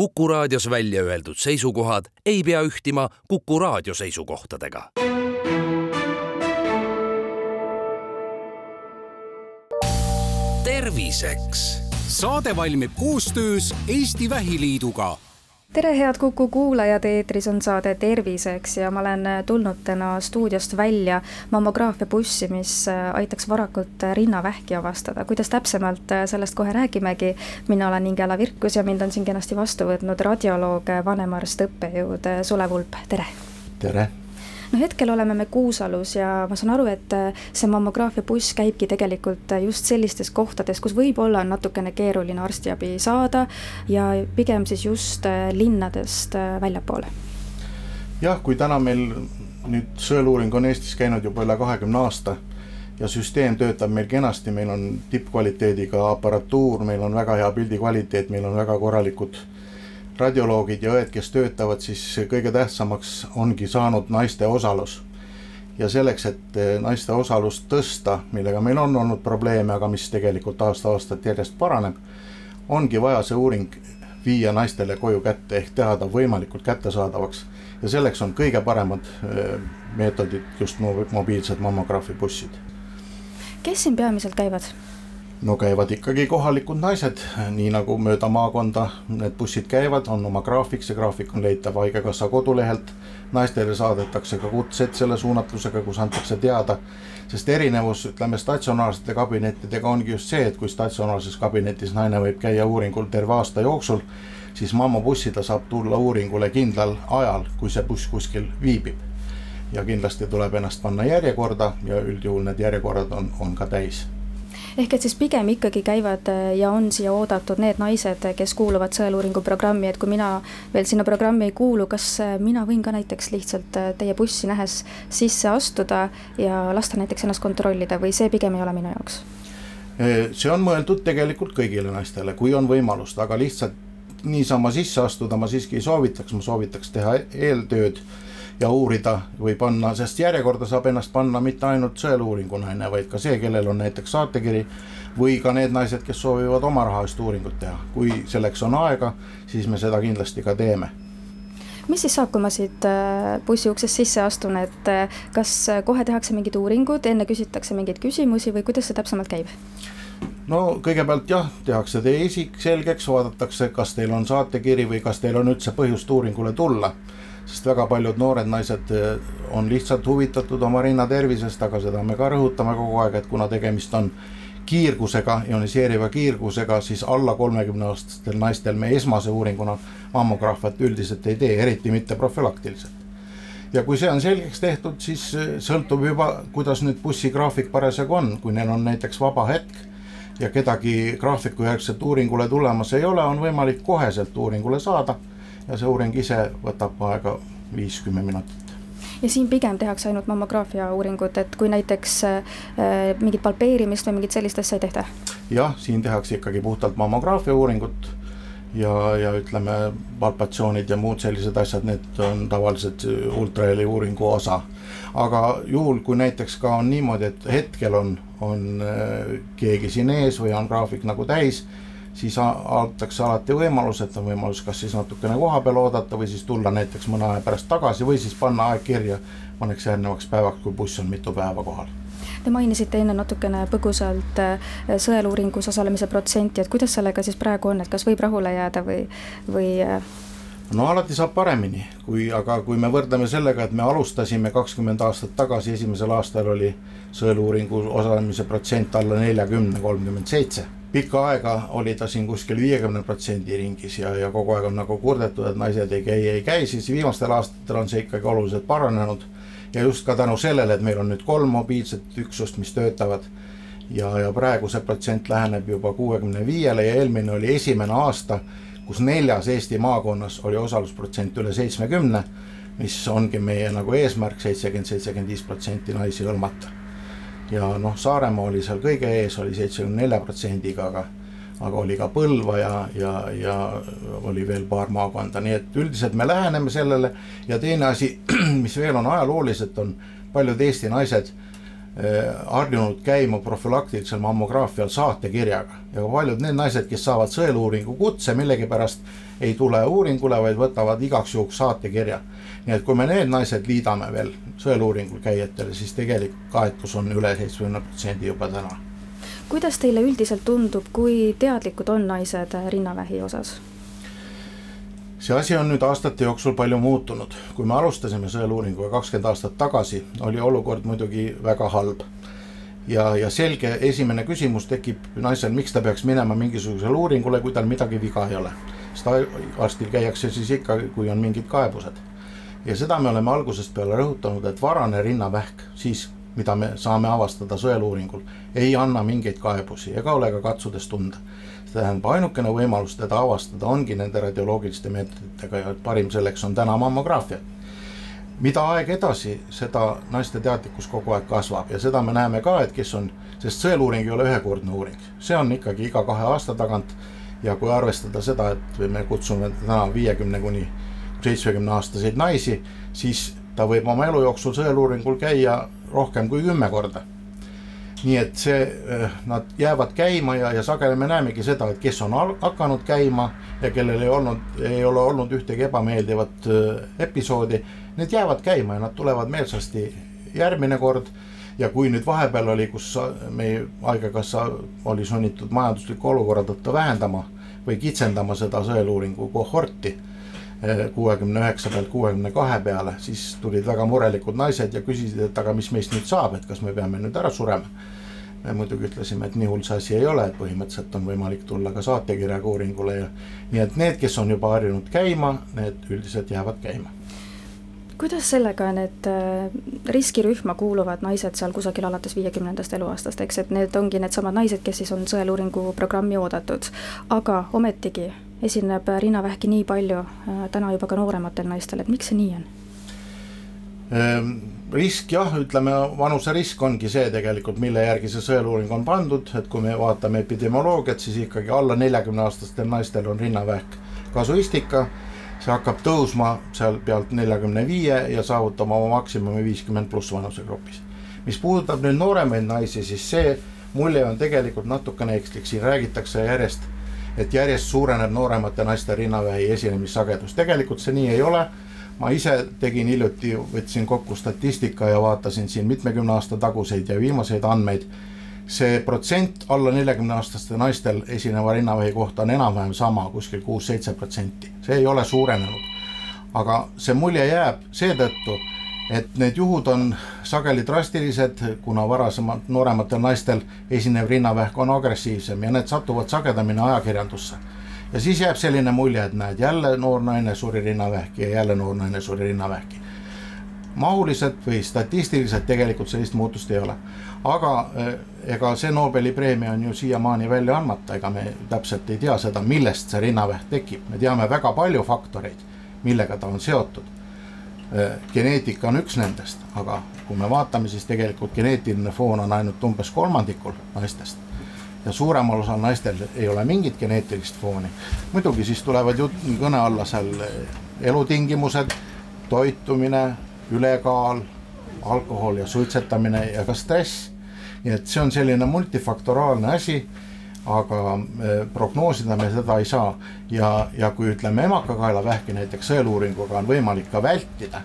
Kuku raadios välja öeldud seisukohad ei pea ühtima Kuku raadio seisukohtadega. terviseks. saade valmib koostöös Eesti Vähiliiduga tere, head Kuku kuulajad, eetris on saade Terviseks ja ma olen tulnud täna stuudiost välja mammograafiabussi, mis aitaks varakult rinnavähki avastada. kuidas täpsemalt, sellest kohe räägimegi. mina olen Ingela Virkus ja mind on siin kenasti vastu võtnud radioloog, vanemarst, õppejõud Sulev Ulp, tere! tere! No hetkel oleme me Kuusalus ja ma saan aru, et äh, see mammograafiabuss käibki tegelikult äh, just sellistes kohtades, kus võib-olla on natukene keeruline arstiabi saada ja pigem siis just äh, linnadest väljapoole. jah, kui täna meil nüüd sõeluuring on Eestis käinud juba üle kahekümne aasta ja süsteem töötab meil kenasti, meil on tippkvaliteediga aparatuur, meil on väga hea pildi kvaliteet, meil on väga korralikud äh, radioloogid ja õed, kes töötavad, siis kõige tähtsamaks ongi saanud naiste osalus. ja selleks, et eh, naiste osalust tõsta, millega meil on olnud probleeme, aga mis tegelikult aasta-aastalt järjest paraneb, ongi vaja see uuring viia naistele koju kätte ehk teha ta võimalikult kättesaadavaks. ja selleks on kõige paremad eh, meetodid just mobiilsed mammograafibussid. kes siin peamiselt käivad? No käivad ikkagi kohalikud naised, nii nagu mööda maakonda need bussid käivad, on oma graafik, see graafik on leitav Haigekassa kodulehelt. naistele saadetakse ka kutsed selle suunatlusega, kus antakse teada, sest erinevus, ütleme statsionaarsete kabinettidega ongi just see, et kui statsionaarses kabinetis naine võib käia uuringul terve aasta jooksul, siis mammabussi ta saab tulla uuringule kindlal ajal, kui see buss kuskil viibib. ja kindlasti tuleb ennast panna järjekorda ja üldjuhul need järjekorrad on, on ka täis ehk et siis pigem ikkagi käivad äh, ja on siia oodatud need naised, kes kuuluvad sõeluuringu programmi, et kui mina veel sinna programmi ei kuulu, kas äh, mina võin ka näiteks lihtsalt äh, teie bussi nähes sisse astuda ja lasta näiteks ennast kontrollida või see pigem ei ole minu jaoks? see on mõeldud tegelikult kõigile naistele, kui on võimalust, aga lihtsalt niisama sisse astuda ma siiski ei soovitaks, ma soovitaks teha eeltööd ja uurida või panna, sest järjekorda saab ennast panna mitte ainult sõeluuringu naine, vaid ka see, kellel on näiteks saatekiri või ka need naised, kes soovivad oma raha eest uuringut teha. kui selleks on aega, siis me seda kindlasti ka teeme mis siis saab, kui ma siit äh, bussi uksest sisse astun, et äh, kas kohe tehakse mingid uuringud, enne küsitakse mingeid küsimusi või kuidas see täpsemalt käib? no kõigepealt jah, tehakse teie isik selgeks, vaadatakse, kas teil on saatekiri või kas teil on üldse põhjust uuringule tulla sest väga paljud noored naised eh, on lihtsalt huvitatud oma rinna tervisest, aga seda me ka rõhutame kogu aeg, et kuna tegemist on kiirgusega, ioniseeriva kiirgusega, siis alla kolmekümne aastastel naistel me esmase uuringuna mammograafiat üldiselt ei tee, eriti mitte profülaktiliselt. ja kui see on selgeks tehtud, siis eh, sõltub juba, kuidas nüüd bussigraafik parasjagu on, kui neil on näiteks vaba hetk ja kedagi graafikujärgselt uuringule tulemas ei ole, on võimalik koheselt uuringule saada ja see uuring ise võtab aega viis-kümme minutit ja siin pigem tehakse ainult mammograafia uuringut, et kui näiteks äh, mingit palpeerimist või mingit sellist asja ei tehta? jah, siin tehakse ikkagi puhtalt mammograafia uuringut ja, ja ütleme, palpatsioonid ja muud sellised asjad, need on tavaliselt ultraheli uuringu osa. aga juhul, kui näiteks ka on niimoodi, et hetkel on, on äh, keegi siin ees või on graafik nagu täis siis antakse alati võimalus, et on võimalus kas siis natukene koha peal oodata või siis tulla näiteks mõne aja pärast tagasi või siis panna aeg kirja mõneks järgnevaks päevaks, kui buss on mitu päeva kohal. Te mainisite enne natukene põgusalt äh, sõeluuringus osalemise protsenti, et kuidas sellega siis praegu on, et kas võib rahule jääda või, või äh? no alati saab paremini, kui, aga kui me võrdleme sellega, et me alustasime kakskümmend aastat tagasi, esimesel aastal oli sõeluuringu osalemise protsent alla neljakümne, kolmkümmend seitse pikka aega oli ta siin kuskil viiekümne protsendi ringis ja, ja kogu aeg on nagu kurdetud, et naised ei käi, ei käi, siis viimastel aastatel on see ikkagi oluliselt paranenud. ja just ka tänu sellele, et meil on nüüd kolm mobiilset üksust, mis töötavad. ja, ja praegu see protsent läheneb juba kuuekümne viiele ja eelmine oli esimene aasta, kus neljas Eesti maakonnas oli osalusprotsent üle seitsmekümne, mis ongi meie nagu eesmärk, seitsekümmend, seitsekümmend viis protsenti naisi hõlmata ja noh, Saaremaa oli seal kõige ees, oli seitsmekümne nelja protsendiga, aga aga oli ka Põlva ja, ja, ja oli veel paar maakonda, nii et üldiselt me läheneme sellele. Ja teine asi, mis veel on ajalooliselt, on paljud Eesti naised eh, harjunud käima profülaktilisel mammograafial saatekirjaga. Ja paljud need naised, kes saavad sõeluuringu kutse, millegipärast ei tule uuringule, vaid võtavad igaks juhuks saatekirja. Nii et kui me need naised liidame veel sõeluuringul käijatele, siis tegelikult kaetus on üle seitsmekümne protsendi juba täna. kuidas teile üldiselt tundub, kui teadlikud on naised rinnavähi osas? see asi on nüüd aastate jooksul palju muutunud, kui me alustasime sõeluuringuga kakskümmend aastat tagasi, oli olukord muidugi väga halb. ja, ja selge esimene küsimus tekib naisel, miks ta peaks minema mingisugusele uuringule, kui tal midagi viga ei ole. sest arstil käiakse siis ikka, kui on mingid kaebused. Ja seda me oleme algusest peale rõhutanud, et varane rinnavähk siis, mida me saame avastada sõeluuringul, ei anna mingeid kaebusi ega ole ka katsudes tunda tähendab, ainukene võimalus teda avastada ongi nende radioloogiliste meetoditega ja parim selleks on täna mammograafia. mida aeg edasi, seda naiste teadlikkus kogu aeg kasvab ja seda me näeme ka, et kes on, sest sõeluuring ei ole ühekordne uuring, see on ikkagi iga kahe aasta tagant. ja kui arvestada seda, et me kutsume täna viiekümne kuni seitsmekümne aastaseid naisi, siis ta võib oma elu jooksul sõeluuringul käia rohkem kui kümme korda nii et see, eh, nad jäävad käima ja, ja sageli me näemegi seda, et kes on hakanud käima ja kellel ei olnud, ei ole olnud ühtegi ebameeldivat eh, episoodi, need jäävad käima ja nad tulevad meelsasti järgmine kord. ja kui nüüd vahepeal oli, kus meie Haigekassa oli sunnitud majandusliku olukorra tõttu vähendama või kitsendama seda sõeluuringu kohorti kuuekümne üheksa pealt kuuekümne kahe peale, siis tulid väga murelikud naised ja küsisid, et aga mis meist nüüd saab, et kas me peame nüüd ära surema. Me muidugi ütlesime, et nii hull see asi ei ole, et põhimõtteliselt on võimalik tulla ka saatekirjaga uuringule ja nii et need, kes on juba harjunud käima, need üldiselt jäävad käima. kuidas sellega need äh, riskirühma kuuluvad naised seal kusagil alates viiekümnendast eluaastast, eks, et need ongi needsamad naised, kes siis on sõeluuringu programmi oodatud, aga ometigi esineb rinnavähki nii palju äh, täna juba ka noorematel naistel, et miks see nii on? Ehm, risk jah, ütleme vanuserisk ongi see tegelikult, mille järgi see sõeluuring on pandud, et kui me vaatame epidemioloogiat, siis ikkagi alla neljakümne aastastel naistel on rinnavähk kasuistika. see hakkab tõusma seal pealt neljakümne viie ja saavutama oma maksimumi viiskümmend pluss vanusegrupis. mis puudutab nüüd nooremaid naisi, siis see mulje on tegelikult natukene ekslik, siin räägitakse järjest, et järjest suureneb nooremate naiste rinnavähi esinemissagedus, tegelikult see nii ei ole ma ise tegin hiljuti, võtsin kokku statistika ja vaatasin siin mitmekümne aasta taguseid ja viimaseid andmeid. see protsent alla neljakümne aastaste naistel esineva rinnavähi kohta on enam-vähem sama, kuskil kuus-seitse protsenti, see ei ole suurenenud. aga see mulje jääb seetõttu, et need juhud on sageli drastilised, kuna varasemalt noorematel naistel esinev rinnavähk on agressiivsem ja need satuvad sagedamini ajakirjandusse ja siis jääb selline mulje, et näed, jälle noor naine suri rinnavähki ja jälle noor naine suri rinnavähki. mahuliselt või statistiliselt tegelikult sellist muutust ei ole. aga eh, ega see Nobeli preemia on ju siiamaani välja andmata, ega me täpselt ei tea seda, millest see rinnavähk tekib, me teame väga palju faktoreid, millega ta on seotud. Eh, geneetika on üks nendest, aga kui me vaatame, siis tegelikult geneetiline foon on ainult umbes kolmandikul naistest ja suuremal osal naistel ei ole mingit geneetilist fooni. muidugi siis tulevad ju kõne alla seal elutingimused, toitumine, ülekaal, alkohol ja suitsetamine ja ka stress. nii et see on selline multifaktoraalne asi, aga e, prognoosida me seda ei saa ja, ja kui ütleme emakakaelavähki näiteks sõeluuringuga on võimalik ka vältida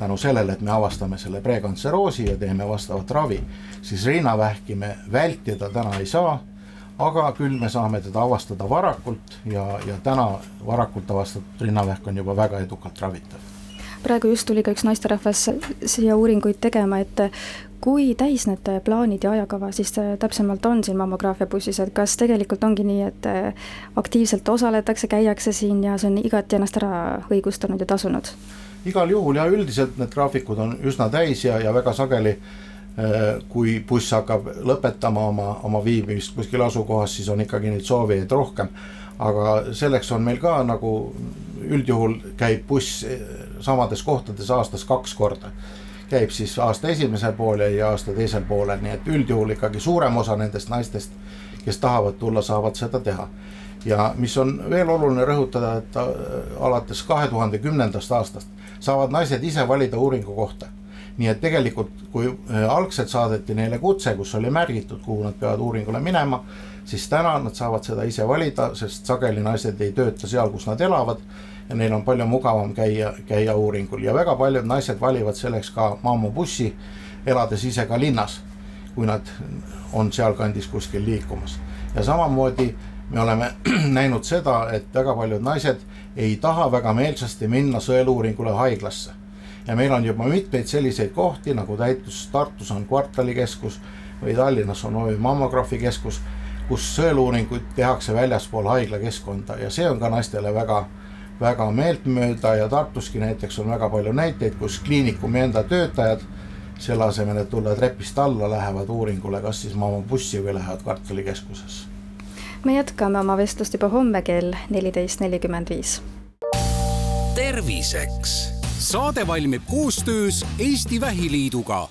tänu sellele, et me avastame selle prekantseroosi ja teeme vastavat ravi, siis rinnavähki me vältida täna ei saa. aga küll me saame teda avastada varakult ja, ja täna varakult avastatud rinnavähk on juba väga edukalt ravitav. praegu just tuli ka üks naisterahvas siia uuringuid tegema, et kui täis need plaanid ja ajakava siis täpsemalt on siin mammograafia bussis, et kas tegelikult ongi nii, et aktiivselt osaletakse, käiakse siin ja see on igati ennast ära õigustanud ja tasunud? igal juhul ja üldiselt need graafikud on üsna täis ja, ja väga sageli äh, kui buss hakkab lõpetama oma, oma viibimist kuskil asukohas, siis on ikkagi neid soovijaid rohkem. aga selleks on meil ka nagu üldjuhul käib buss äh, samades kohtades aastas kaks korda. Käib siis aasta esimesel poolel ja aasta teisel poolel, nii et üldjuhul ikkagi suurem osa nendest naistest, kes tahavad tulla, saavad seda teha ja mis on veel oluline rõhutada, et äh, alates kahe tuhande kümnendast aastast saavad naised ise valida uuringu kohta. nii et tegelikult, kui äh, algselt saadeti neile kutse, kus oli märgitud, kuhu nad peavad uuringule minema, siis täna nad saavad seda ise valida, sest sageli naised ei tööta seal, kus nad elavad ja neil on palju mugavam käia, käia uuringul ja väga paljud naised valivad selleks ka maamubussi, elades ise ka linnas, kui nad on sealkandis kuskil liikumas. ja samamoodi me oleme näinud seda, et väga paljud naised ei taha väga meelsasti minna sõeluuringule haiglasse. ja meil on juba mitmeid selliseid kohti, nagu Täitus Tartus on kvartalikeskus või Tallinnas on OÜ Mammograafi keskus, kus sõeluuringuid tehakse väljaspool haiglakeskkonda ja see on ka naistele väga väga meeltmööda ja Tartuski näiteks on väga palju näiteid, kus kliinikumi enda töötajad selle asemel, et tulla trepist alla, lähevad uuringule kas siis maamabussi või lähevad kvartalikeskusesse. me jätkame oma vestlust juba homme kell neliteist nelikümmend viis. terviseks. saade valmib koostöös Eesti Vähiliiduga